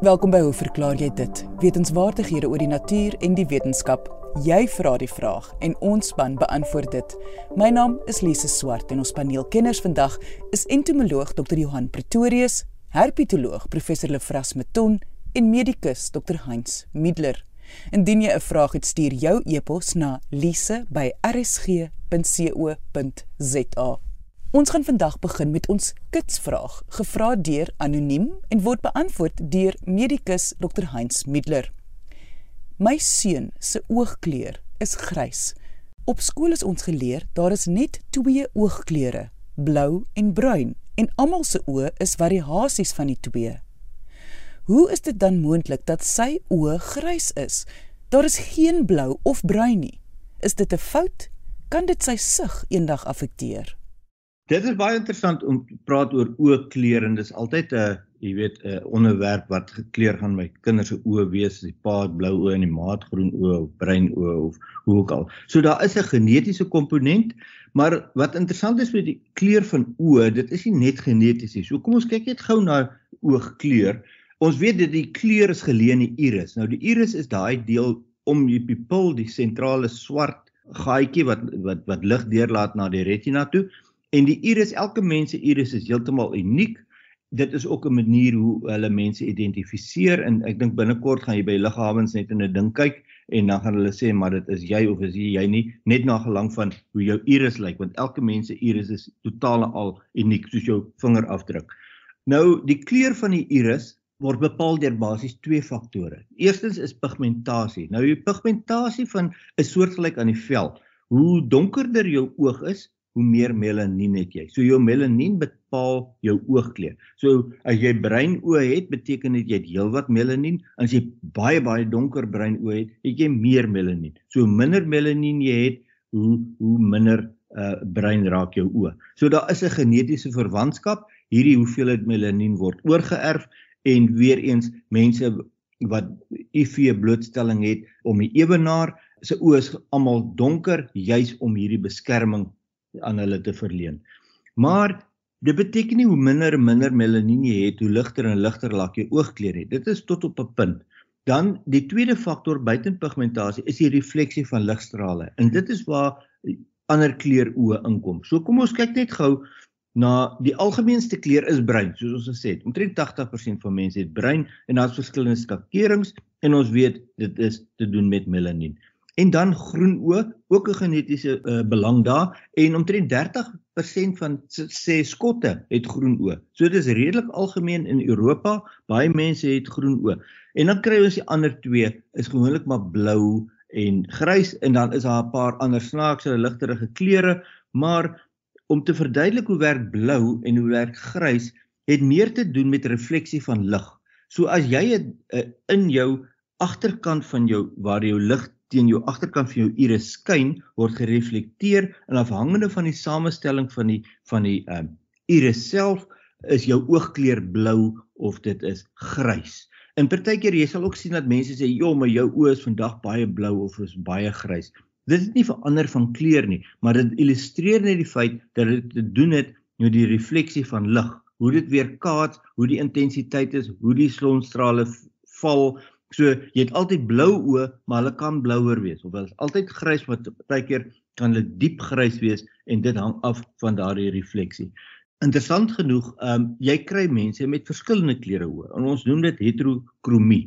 Welkom by Hoe verklaar jy dit? Wetenskapwaardighede oor die natuur en die wetenskap. Jy vra die vraag en ons span beantwoord dit. My naam is Lise Swart en ons paneelkenners vandag is entomoloog Dr. Johan Pretorius, herpetoloog Professor Lefras Meton en medikus Dr. Heinz Middler. Indien jy 'n vraag het, stuur jou e-pos na lise@rsg.co.za. Ons gaan vandag begin met ons kitsvraag, gevra deur anoniem en word beantwoord deur medikus Dr. Heinz Middler. My seun se oogkleur is grys. Op skool is ons geleer daar is net twee oogkleure, blou en bruin, en almal se oë is variasies van die twee. Hoe is dit dan moontlik dat sy oë grys is? Daar is geen blou of bruin nie. Is dit 'n fout? Kan dit sy sig eendag affekteer? Dit is baie interessant om te praat oor oogkleur en dis altyd 'n jy weet 'n onderwerp wat gekleur gaan my kinders se oë wees, die pa het blou oë en die ma het groen oë of bruin oë of hoe ook al. So daar is 'n genetiese komponent, maar wat interessant is met die kleur van oë, dit is nie net geneties nie. So kom ons kyk net gou na oogkleur. Ons weet dat die kleur is geleë in die iris. Nou die iris is daai deel om die pupil, die sentrale swart gaatjie wat wat wat lig deurlaat na die retina toe. En die iris, elke mens se iris is heeltemal uniek. Dit is ook 'n manier hoe hulle mense identifiseer en ek dink binnekort gaan jy by liggawens net in 'n ding kyk en dan gaan hulle sê maar dit is jy of is jy nie net na gelang van hoe jou iris lyk want elke mens se iris is totaal en al uniek soos jou vingerafdruk. Nou die kleur van die iris word bepaal deur basies twee faktore. Eerstens is pigmentasie. Nou die pigmentasie van 'n soortgelyk aan die vel. Hoe donkerder jou oog is, hoe meer melanien het jy. So jou melanien bepaal jou oogkleur. So as jy bruin oë het, beteken dit jy het heelwat melanien. As jy baie baie donker bruin oë het, het jy meer melanien. So minder melanien jy het, hoe hoe minder uh bruin raak jou oë. So daar is 'n genetiese verwantskap. Hierdie hoeveelheid melanien word oorgeerf en weer eens mense wat UV blootstelling het om die ewenaar se oë is almal donker juis om hierdie beskerming aan hulle te verleen. Maar dit beteken nie hoe minder minder melanien jy het, hoe ligter en ligter laat jou oogkleur het. Dit is tot op 'n punt. Dan die tweede faktor buiten pigmentasie is die refleksie van ligstrale. En dit is waar ander kleur oë inkom. So kom ons kyk net gou na die algemeenste kleur is bruin soos ons gesê het. Omtrent 80% van mense het bruin en daar's verskillende skakerings en ons weet dit is te doen met melanien. En dan groen oë, ook 'n genetiese uh, belang daar en omtrent 30% van sê skotte het groen oë. So dit is redelik algemeen in Europa, baie mense het groen oë. En dan kry ons die ander twee is gewoonlik maar blou en grys en dan is daar 'n paar ander snaakse ligtere kleure, maar om te verduidelik hoe werk blou en hoe werk grys het meer te doen met refleksie van lig. So as jy het, uh, in jou agterkant van jou waar jou lig teen jou agterkant van jou iris skyn, word gereflekteer en afhangende van die samestelling van die van die um iris self is jou oogkleur blou of dit is grys. In partykeer jy sal ook sien dat mense sê, "Jo, maar jou oë is vandag baie blou of is baie grys." Dit het nie verander van kleur nie, maar dit illustreer net die feit dat dit te doen het met die refleksie van lig, hoe dit weerkaats, hoe die intensiteit is, hoe die sonstrale val. So jy het altyd blou oë, maar hulle kan blouer wees of hulle is altyd grys wat partykeer kan hulle diep grys wees en dit hang af van daardie refleksie. Interessant genoeg, ehm um, jy kry mense met verskillende kleure oë en ons noem dit heterokromie.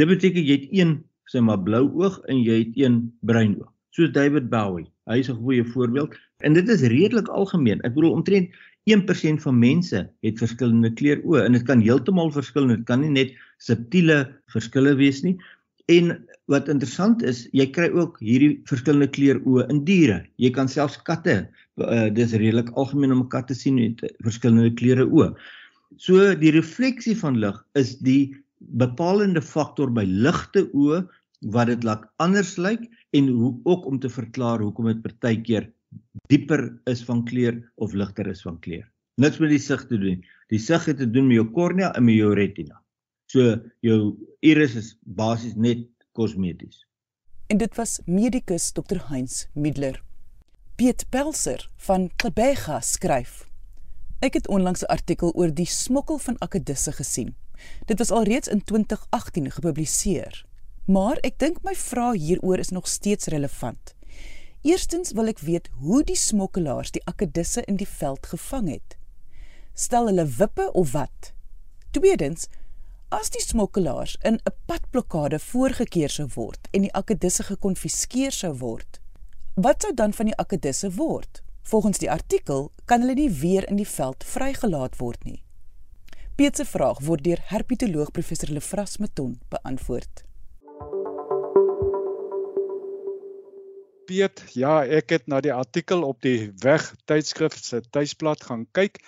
Dit beteken jy het een sê maar blou oog en jy het een bruin oog soos David Bowie. Hy is 'n goeie voorbeeld en dit is redelik algemeen. Ek bedoel omtrent 1% van mense het verskillende kleur oë en dit kan heeltemal verskil. Dit kan nie net subtiele verskille wees nie. En wat interessant is, jy kry ook hierdie verskillende kleur oë in diere. Jy kan selfs katte, uh, dis redelik algemeen om 'n kat te sien met verskillende kleure oë. So die refleksie van lig is die bepalende faktor by ligte oë wat dit laat anders lyk en hoe ook om te verklaar hoekom dit partykeer dieper is van kleur of ligter is van kleur. Niks met die sig te doen. Die sig het te doen met jou kornea en met jou retina. So jou iris is basies net kosmeties. En dit was medikus Dr Heinz Middler. Piet Pelser van Klebega skryf: Ek het onlangs 'n artikel oor die smokkel van akedisse gesien. Dit was alreeds in 2018 gepubliseer. Maar ek dink my vraag hieroor is nog steeds relevant. Eerstens wil ek weet hoe die smokkelaars die akedisse in die veld gevang het. Stel hulle wippe of wat? Tweedens, as die smokkelaars in 'n padblokkade voorgekeer sou word en die akedisse gekonfiskeer sou word, wat sou dan van die akedisse word? Volgens die artikel kan hulle nie weer in die veld vrygelaat word nie. Piet se vraag word deur herpetoloog professor Lefras Meton beantwoord. Piet, ja, ek het na die artikel op die Weg tydskrif se tuisblad gaan kyk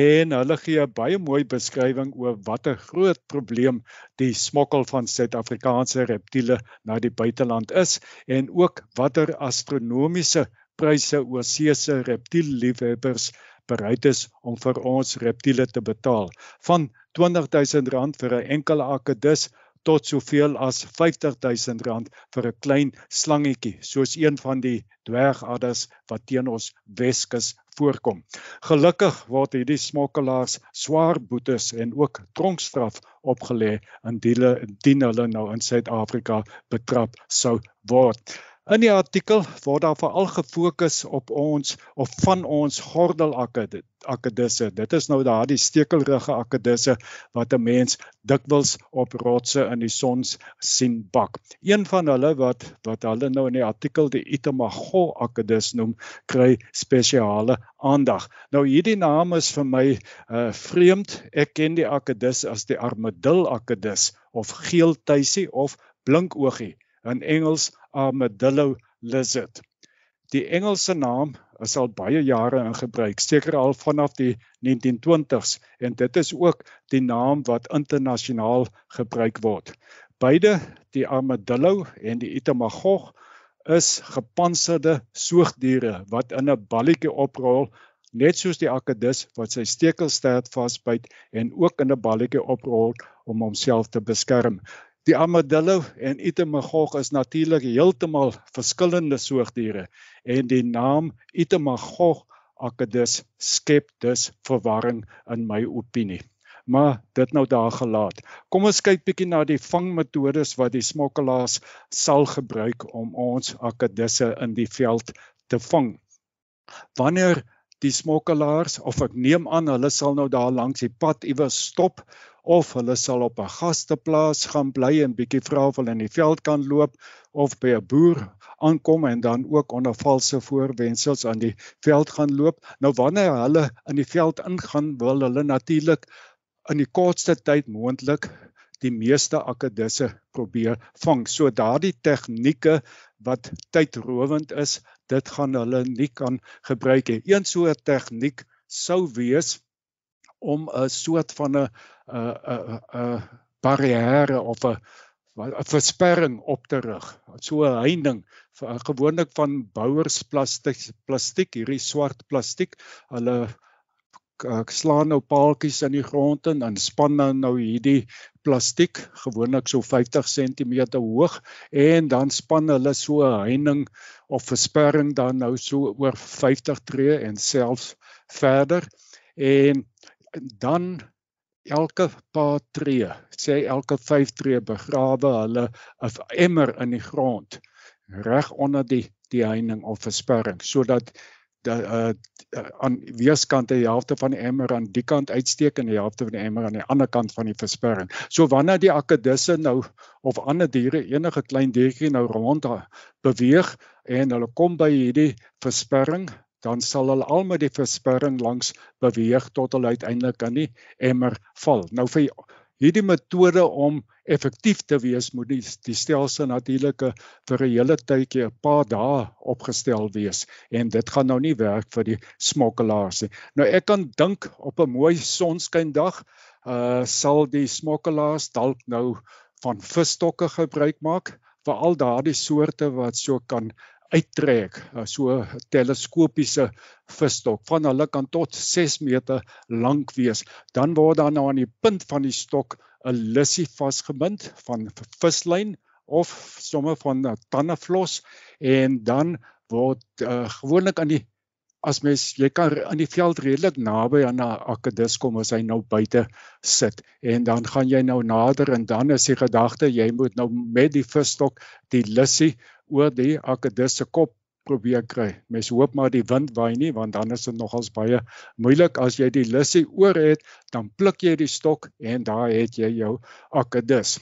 en hulle gee 'n baie mooi beskrywing oor wat 'n groot probleem die smokkel van Suid-Afrikaanse reptiele na die buiteland is en ook watter astronomiese pryse oorsese reptielliefhebbers bereid is om vir ons reptiele te betaal. Van R20000 vir 'n enkele akedus tot soveel as R50000 vir 'n klein slangetjie, soos een van die dwergadders wat teen ons Weskus voorkom. Gelukkig word hierdie smokkelaars swaar boetes en ook tronkstraf opgelê indien hulle nou in Suid-Afrika betrap sou word. In die artikel word daar veral gefokus op ons of van ons gordelakedisse. Dit is nou daardie stekelrige akedisse wat 'n mens dikwels op rotse in die son sien bak. Een van hulle wat wat hulle nou in die artikel die Itamago akedis noem, kry spesiale aandag. Nou hierdie naam is vir my uh vreemd. Ek ken die akedis as die armadil akedis of geeltuisie of blinkoogie in Engels armadillo lizard. Die Engelse naam is al baie jare in gebruik, seker al vanaf die 1920s en dit is ook die naam wat internasionaal gebruik word. Beide, die armadillo en die itamagog, is gepantserde soogdiere wat in 'n balletjie oprol net soos die akedus wat sy stekelstert vasbyt en ook in 'n balletjie oprol om homself te beskerm. Die armadillo en Itemagog is natuurlik heeltemal verskillende soogdiere en die naam Itemagog akedus skep dus verwarring in my opinie. Maar dit nou daar gelaat. Kom ons kyk bietjie na die vangmetodes wat die smokkelaars sal gebruik om ons akedisse in die veld te vang. Wanneer die smokkelaars of ek neem aan hulle sal nou daar langs die pad iewers stop of hulle sal op 'n gasteplaas gaan bly en bietjie vra of hulle in die veld kan loop of by 'n boer aankom en dan ook onder valse voorwendsels aan die veld gaan loop. Nou wanneer hulle in die veld ingaan, wil hulle natuurlik in die kortste tyd moontlik die meeste akedisse probeer vang. So daardie tegnieke wat tydrowend is, dit gaan hulle nie kan gebruik nie. Een so 'n tegniek sou wees om 'n soort van 'n 'n 'n barrière of 'n 'n versperring op te rig. So 'n heining gewoonlik van bouers plastiek plastiek hierdie swart plastiek. Hulle ek slaan nou paaltjies in die grond en span dan nou hierdie plastiek gewoonlik so 50 cm hoog en dan span hulle so 'n heining of versperring dan nou so oor 50 tree en selfs verder. En dan elke paar tree, sê elke 5 tree begrawe hulle 'n emmer in die grond reg onder die die heining of versperring sodat dat uh, aan weerskante die helfte van die emmer aan die kant uitsteek en die helfte van die emmer aan die ander kant van die versperring. So wanneer die akedisse nou of ander diere enige klein diertjie nou rond beweeg en hulle kom by hierdie versperring, dan sal hulle al met die versperring langs beweeg tot hulle uiteindelik aan die emmer val. Nou vir hierdie metode om effektief te wees moet die, die stelsel natuurlik vir 'n hele tydjie 'n paar dae opgestel wees en dit gaan nou nie werk vir die smokkelaars nie. Nou ek kan dink op 'n mooi sonskyndag uh sal die smokkelaars dalk nou van visstokke gebruik maak vir al daardie soorte wat so kan uittrek uh, so teleskopiese visstok van hulle kan tot 6 meter lank wees. Dan word daar nou aan die punt van die stok 'n lissie vasgebind van vislyn of somme van tandeflos en dan word uh, gewoonlik aan die as mens jy kan in die veld redelik naby aan 'n akedus kom as hy nou buite sit. En dan gaan jy nou nader en dan is die gedagte jy moet nou met die visstok die lissie oor die akedus se kop probeer kry. Mens hoop maar die wind waai nie want dan is dit nogals baie moeilik as jy die lissie oor het, dan pluk jy die stok en daar het jy jou akedus.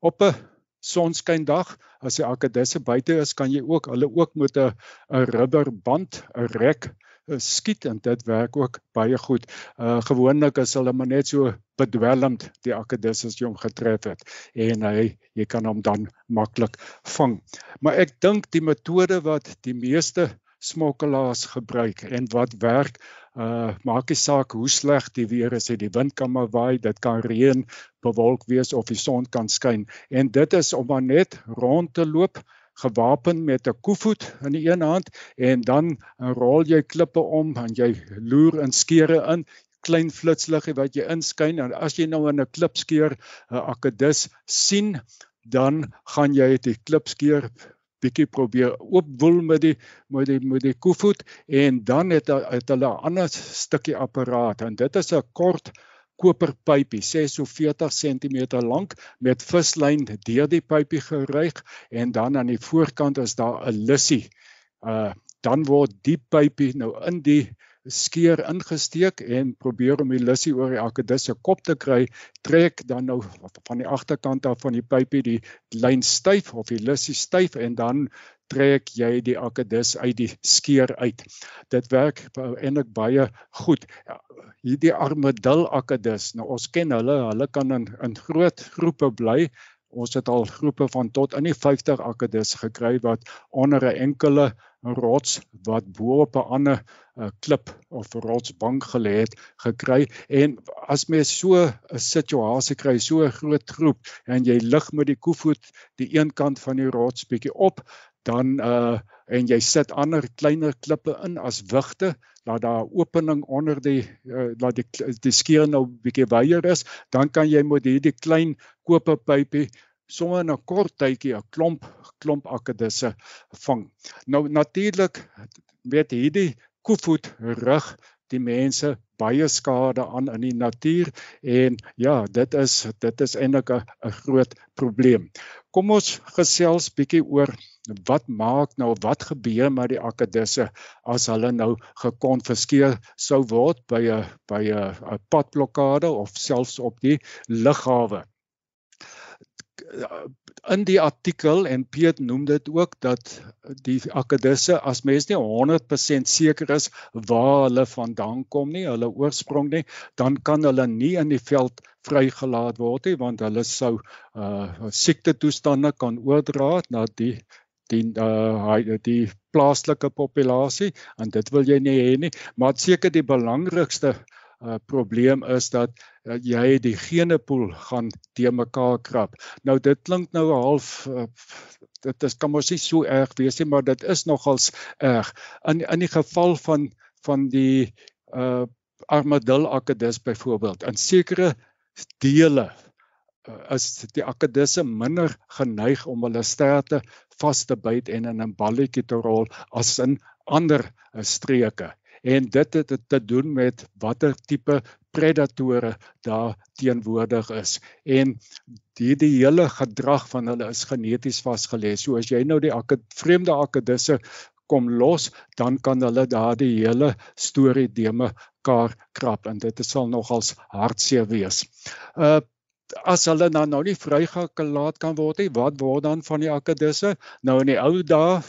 Op 'n sonskyndag as die akedisse buite is, kan jy ook hulle ook met 'n 'n rubberband, 'n rek skiet en dit werk ook baie goed. Uh gewoonlik is hulle maar net so bedwelmd die akedisse as jy hom getref het en hy jy kan hom dan maklik vang. Maar ek dink die metode wat die meeste smokkelaars gebruik en wat werk uh maak nie saak hoe sleg die weer is, die wind kan maar waai, dit kan reën, bewolk wees of die son kan skyn en dit is om maar net rond te loop gewapen met 'n koevoet in die een hand en dan rol jy klippe om en jy loer in skere in klein flitsliggie wat jy inskyn en as jy nou in 'n klipskeer 'n akedus sien dan gaan jy die klipskeer bietjie probeer oopwoel met die met die met die koevoet en dan het, het hulle 'n ander stukkie apparaat en dit is 'n kort koperpypie sê so 40 cm lank met vislyn deur die pypie geruig en dan aan die voorkant is daar 'n lissie. Uh dan word die pypie nou in die skeer ingesteek en probeer om die lissie oor die akedus se kop te kry, trek dan nou van die agterkant af van die pypie die lyn styf of die lissie styf en dan trek jy die akedus uit die skeer uit. Dit werk eintlik baie goed. Hierdie armadil akedus, nou ons ken hulle, hulle kan in in groot groepe bly. Ons het al groepe van tot in die 50 akedus gekry wat onder 'n enkele rots wat bo op 'n ander uh, klip of rotsbank gelê het gekry. En as mens so 'n situasie kry, so 'n groot groep en jy lig met die koevoet die een kant van die rots bietjie op, dan uh en jy sit ander kleiner klippe in as wigte, laat daar 'n opening onder die uh, laat die die skeer nou bietjie wyer is, dan kan jy met hierdie klein koperpypie sommer in 'n kort tydjie 'n klomp klomp akedisse vang. Nou natuurlik weet hierdie koevoet rig die mense baie skade aan in die natuur en ja, dit is dit is eintlik 'n groot probleem. Kom ons gesels bietjie oor wat maak nou wat gebeur met die akedisse as hulle nou gekonfiskeer sou word by 'n by 'n padblokkade of selfs op die lughawe in die artikel en Piet noem dit ook dat die akedisse as mens nie 100% seker is waar hulle vandaan kom nie, hulle oorsprong nie, dan kan hulle nie in die veld vrygelaat word nie want hulle sou uh siekte toestande kan oordra na die die uh die plaaslike populasie en dit wil jy nie hê nie, maar seker die belangrikste uh probleem is dat uh, jy die genepool gaan te mekaar krap. Nou dit klink nou half uh, dit is kan mos nie so erg wees nie, maar dit is nogals erg. In in die geval van van die uh armadil akedus byvoorbeeld, in sekere dele is die akedisse minder geneig om hulle sterte vas te byt en in 'n balletjie te rol as in ander streke en dit het te doen met watter tipe predatore daar teenwoordig is en die die hele gedrag van hulle is geneties vasgelê. So as jy nou die akad, vreemde akedisse kom los, dan kan hulle daardie hele storie de mekaar krap en dit sal nogals hartseer wees. Uh as hulle dan nou nie vrygelaat kan word nie, wat word dan van die akedisse? Nou in die ou dae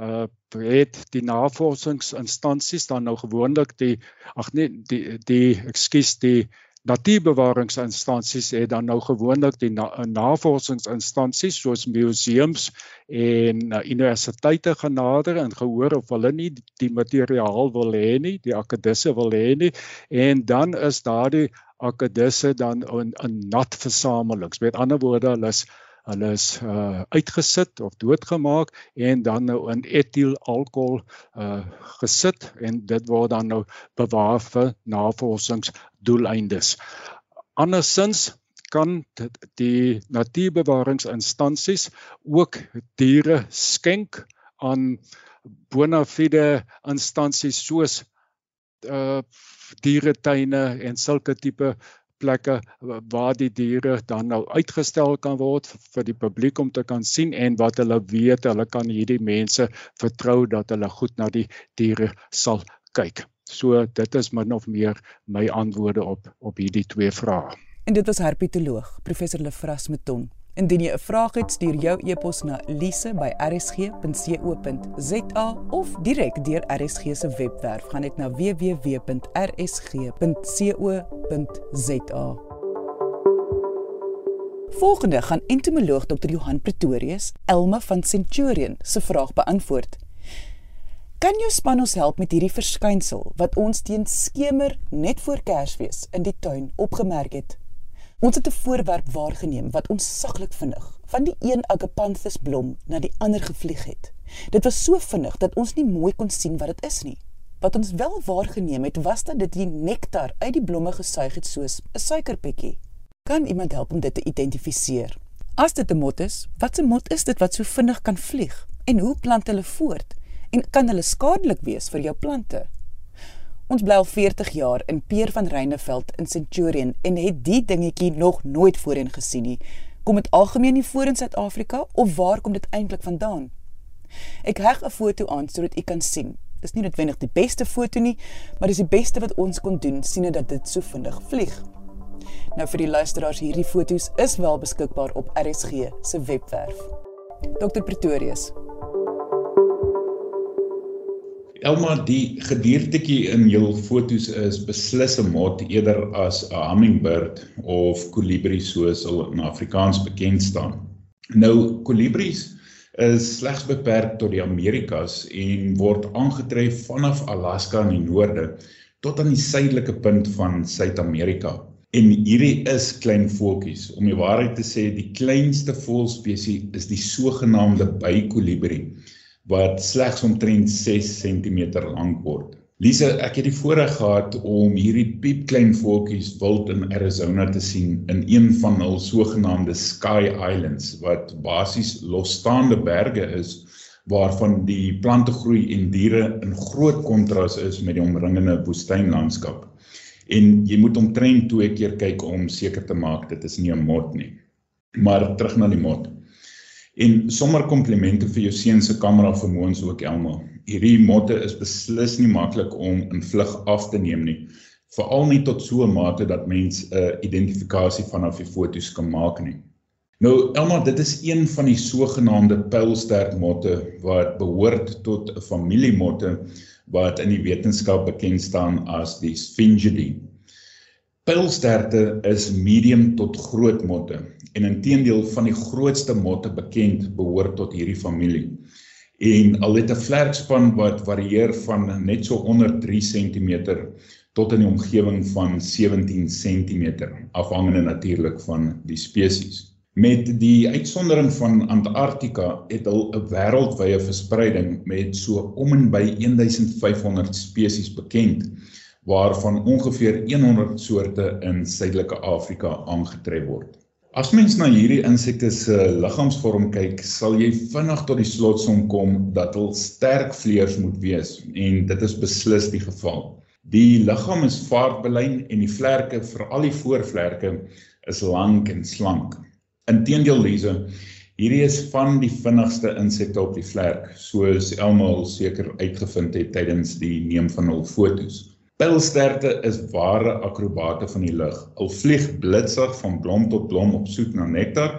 uh het die navorsingsinstansies dan nou gewoonlik die ag nee die die ekskuus die natuurbewaringsinstansies het dan nou gewoonlik die na, navorsingsinstansies soos museums en uh, universiteite genader en gehoor of hulle nie die, die materiaal wil hê nie, die akedisse wil hê nie en dan is daardie akedisse dan in 'n nat versamelings. Met ander woorde, hulle is hulle is uh, uitgesit of doodgemaak en dan nou in etiel alkohol uh, gesit en dit word dan nou bewaar vir navorsingsdoeleindes. Andersins kan die natuurbewaringsinstansies ook diere skenk aan bona fide instansies soos uh dieretuine en sulke tipe plekke waar die diere dan nou uitgestel kan word vir die publiek om te kan sien en wat hulle weet hulle kan hierdie mense vertrou dat hulle goed na die diere sal kyk. So dit is min of meer my antwoorde op op hierdie twee vrae. En dit was herpetoloog professor Lefras Meton. Indien jy 'n vraag het, stuur jou e-pos na lise@rsg.co.za of direk deur RSG se webwerf. Gaan net na www.rsg.co.za. Volgende gaan entomoloog Dr. Johan Pretorius, Elma van Centurion se vraag beantwoord. Kan jou span ons help met hierdie verskynsel wat ons teen skemer net voor Kersfees in die tuin opgemerk het? Ons het 'n voorwerp waargeneem wat ons saglik vinnig van die een agapanthus blom na die ander gevlieg het. Dit was so vinnig dat ons nie mooi kon sien wat dit is nie. Wat ons wel waargeneem het, was dat dit die nektar uit die blomme gesuig het soos 'n suikerpekkie. Kan iemand help om dit te identifiseer? As dit 'n mot is, wat 'n mot is dit wat so vinnig kan vlieg? En hoe plant hulle voort? En kan hulle skadelik wees vir jou plante? Ons bly al 40 jaar in Peer van Reyneveld in Centurion en het die dingetjie nog nooit voorheen gesien nie. Kom dit algemeen nie voor in Suid-Afrika of waar kom dit eintlik vandaan? Ek heg 'n foto aan sodat u kan sien. Dis nie noodwendig die beste foto nie, maar dis die beste wat ons kon doen sien dat dit so vinnig vlieg. Nou vir die luisteraars, hierdie foto's is wel beskikbaar op RSG se webwerf. Dr Pretorius, Elma, die gediertetjie in jou fotos is beslis 'n mot eerder as 'n hummingbird of kolibrie soos hulle in Afrikaans bekend staan. Nou kolibries is slegs beperk tot die Amerikas en word aangetref vanaf Alaska in die noorde tot aan die suidelike punt van Suid-Amerika. En hierdie is klein voeltjies. Om die waarheid te sê, die kleinste voëlspesies is die sogenaamde bykolibrie wat slegs omtrent 6 cm lank word. Lise, ek het die voorreg gehad om hierdie piepklein voeltjies wild in Arizona te sien in een van hul sogenaamde Sky Islands wat basies losstaande berge is waarvan die plante groei en diere in groot kontras is met die omringende woestynlandskap. En jy moet omtrent twee keer kyk om seker te maak dit is nie 'n mot nie. Maar terug na die mot. En sommer komplimente vir jou seun se kamera vermoëns ook Elma. Hierdie motte is beslis nie maklik om in vlug af te neem nie. Veral nie tot so 'n mate dat mens 'n uh, identifikasie vanaf die foto's kan maak nie. Nou Elma, dit is een van die sogenaamde pylsterk motte wat behoort tot 'n familie motte wat in die wetenskap bekend staan as die Sphingidae. Pylsterte is medium tot groot motte en intedeel van die grootste motte bekend behoort tot hierdie familie. En al het 'n vlerkspan wat varieer van net so onder 3 cm tot in die omgewing van 17 cm afhangende natuurlik van die spesies. Met die uitsondering van Antarktika het hulle 'n wêreldwye verspreiding met so om en by 1500 spesies bekend waarvan ongeveer 100 soorte in Suidelike Afrika aangetref word. As mens na hierdie insekte se liggaamsvorm kyk, sal jy vinnig tot die slotsom kom dat hulle sterk vleuers moet wees en dit is beslis die geval. Die liggaam is vaartbelyn en die vlerke, veral die voorvlerke, is lank en slank. Inteendeel lese, hierdie is van die vinnigste insekte op die vlerk, soos almal seker uitgevind het tydens die neem van hul fotos. Pylsterte is ware akrobate van die lug. Hulle vlieg blitsig van blom tot blom op soek na nektar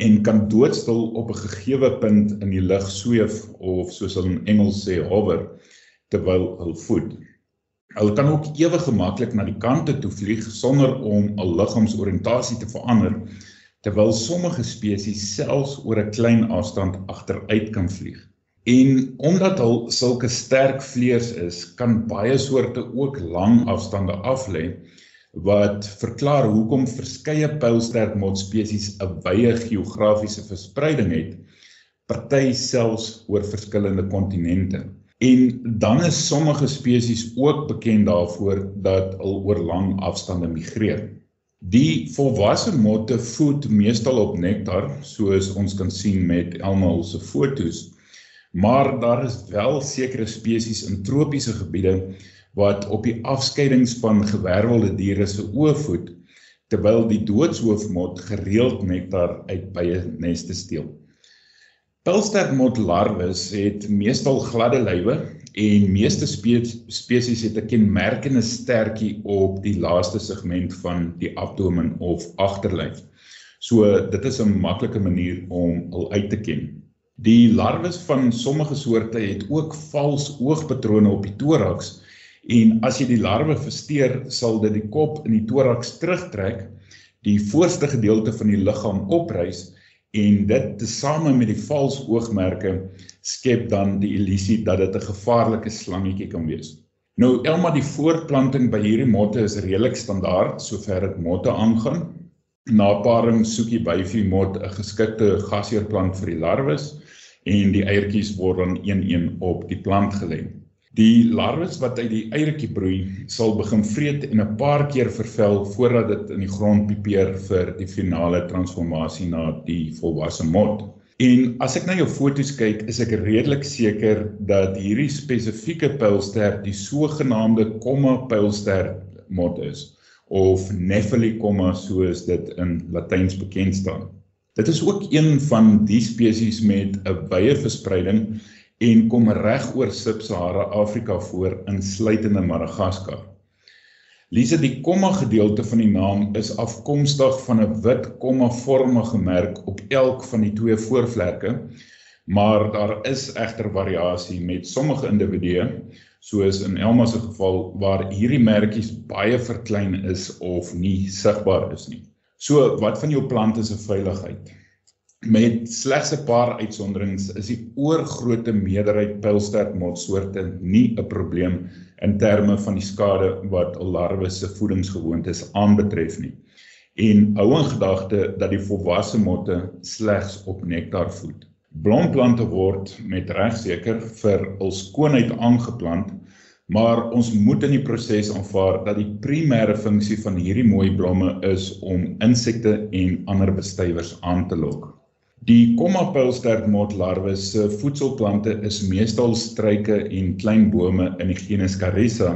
en kan doodstil op 'n gegeewe punt in die lug sweef of soos hulle in Engels sê hover terwyl hulle voed. Hulle kan ook ewig gemaklik na die kante toe vlieg sonder om hul liggaamsoriëntasie te verander terwyl sommige spesies selfs oor 'n klein afstand agteruit kan vlieg. En omdat hulle sulke sterk vleuers is, kan baie soorte ook lang afstande aflê wat verklaar hoekom verskeie pylsterk motspesies 'n wye geografiese verspreiding het, party selfs oor verskillende kontinente. En dan is sommige spesies ook bekend daarvoor dat hulle oor lang afstande migreer. Die volwasse motte voed meestal op nektar, soos ons kan sien met almal se fotos Maar daar is wel sekere spesies in tropiese gebiede wat op die afskeidingsspan gewervelde diere se oë voed terwyl die doodshoofmot gereeld nektar uit bye neste steel. Pilstertmot larwes het meestal gladde lywe en meeste spe spesies het 'n kenmerkende stertjie op die laaste segment van die abdomen of agterlyf. So dit is 'n maklike manier om al uit te ken. Die larwes van sommige soorte het ook vals oogpatrone op die toraks En as jy die larwe versteur, sal dit die kop in die toraks terugtrek, die voorste gedeelte van die liggaam oprys en dit tesame met die vals oogmerke skep dan die illusie dat dit 'n gevaarlike slangetjie kan wees. Nou elma die voortplanting by hierdie motte is redelik standaard sover dit motte aangaan. Na paring soek die byfie mot 'n geskikte gasheerplant vir die larwes en die eiertjies word dan een-een op die plant gelê. Die larwes wat uit die eiertjie broei, sal begin vreet en 'n paar keer vervel voordat dit in die grond pipeer vir die finale transformasie na die volwasse mot. En as ek na jou foto's kyk, is ek redelik seker dat hierdie spesifieke pylster die sogenaamde komma pylster mot is of Nephili komma soos dit in Latyns bekend staan. Dit is ook een van die spesies met 'n wye verspreiding en kom reg oor Sub-Sahara Afrika voor insluitende Madagaskar. Lise die komma gedeelte van die naam is afkomstig van 'n wit komma-vormige merk op elk van die twee voorvlerke, maar daar is egter variasie met sommige individue, soos in Elma se geval waar hierdie merkies baie verklein is of nie sigbaar is nie. So, wat van jou plante se veiligheid? Met slegs 'n paar uitsonderings is die oorgrootste meerderheid pylstertmotsoorte nie 'n probleem in terme van die skade wat 'n larwe se voedingsgewoontes aanbetref nie. En hou in gedagte dat die volwasse motte slegs op nektar voed. Blomplante word met reg seker vir hul skoonheid aangeplant, maar ons moet in die proses aanvaar dat die primêre funksie van hierdie mooi blomme is om insekte en ander bestuivers aan te lok. Die kommapylstertmot larwe se voedselplante is meestal struike en klein bome in die genus Carissa,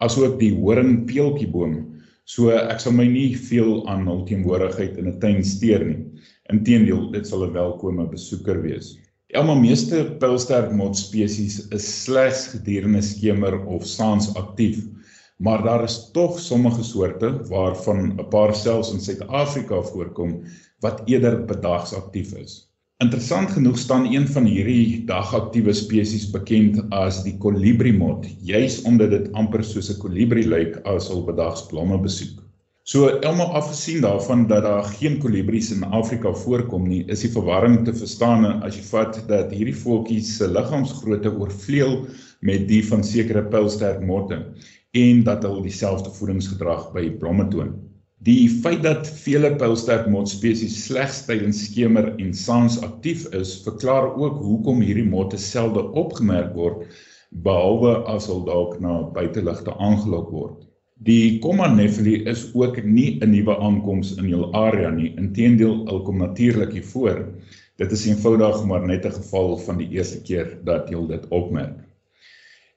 asook die horingpeeltjieboom. So ek sal my nie veel aan hul teenwoordigheid in 'n tuin steur nie. Inteendeel, dit sal 'n welkome besoeker wees. Elma meeste pylstertmot spesies is slegs gedurende skemer of saans aktief, maar daar is tog sommige soorte waarvan 'n paar selfs in Suid-Afrika voorkom wat eerder bedags aktief is. Interessant genoeg staan een van hierdie dagaktiewe spesies bekend as die kolibriemot, juis omdat dit amper soos 'n kolibrie lyk as hul bedags blomme besoek. So elmal afgesien daarvan dat daar geen kolibries in Afrika voorkom nie, is die verwarring te verstaan as jy vat dat hierdie voeltjies se liggaamsgrootte oorvleuel met die van sekere pylsterk motte en dat hulle dieselfde voedingsgedrag by blomme toon. Die feit dat vele pylstertmot spesies slegs tydens skemer en saans aktief is, verklaar ook hoekom hierdie motte selde opgemerk word behalwe as hulle dalk na buiteligte aangelok word. Die Comanephili is ook nie 'n nuwe aankoms in jul area nie, inteendeel hulle kom natuurlik hier voor. Dit is eenvoudig maar net 'n geval van die eerste keer dat jy dit opmerk.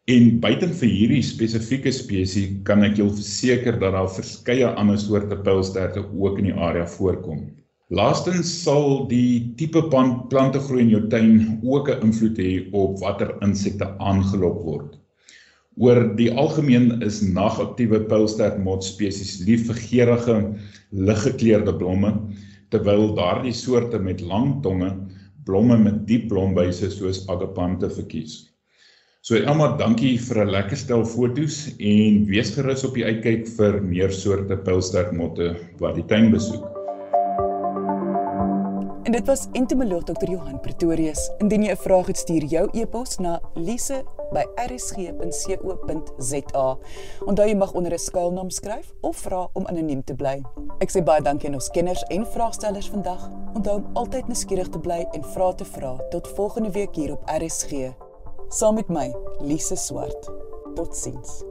En buiten vir hierdie spesifieke spesies kan ek julle verseker dat daar verskeie ander soorte pylsterte ook in die area voorkom. Laastens sal die tipe plante groei in jou tuin ook 'n invloed hê op watter insekte aangelok word. Oor die algemeen is nagaktiewe pylstert mot spesies lief vir geurende, liggekleurde blomme, terwyl daardie soorte met lang tonge blomme met diep blombuise soos agapante verkies. So Elma, dankie vir 'n lekker stel foto's en wees gerus op die uitkyk vir meer soorte pylsterkmotte wat die tuin besoek. En dit was entomoloog Dr. Johan Pretorius. Indien jy 'n vraag het, stuur jou e-pos na lise@rsg.co.za. Onthou jy mag onder 'n skuilnaam skryf of vra om anoniem te bly. Ek sê baie dankie aan ons kenners en vraagstellers vandag. Onthou om altyd nuuskierig te bly en vra te vra. Tot volgende week hier op RSG saam met my Lise Swart. Totsiens.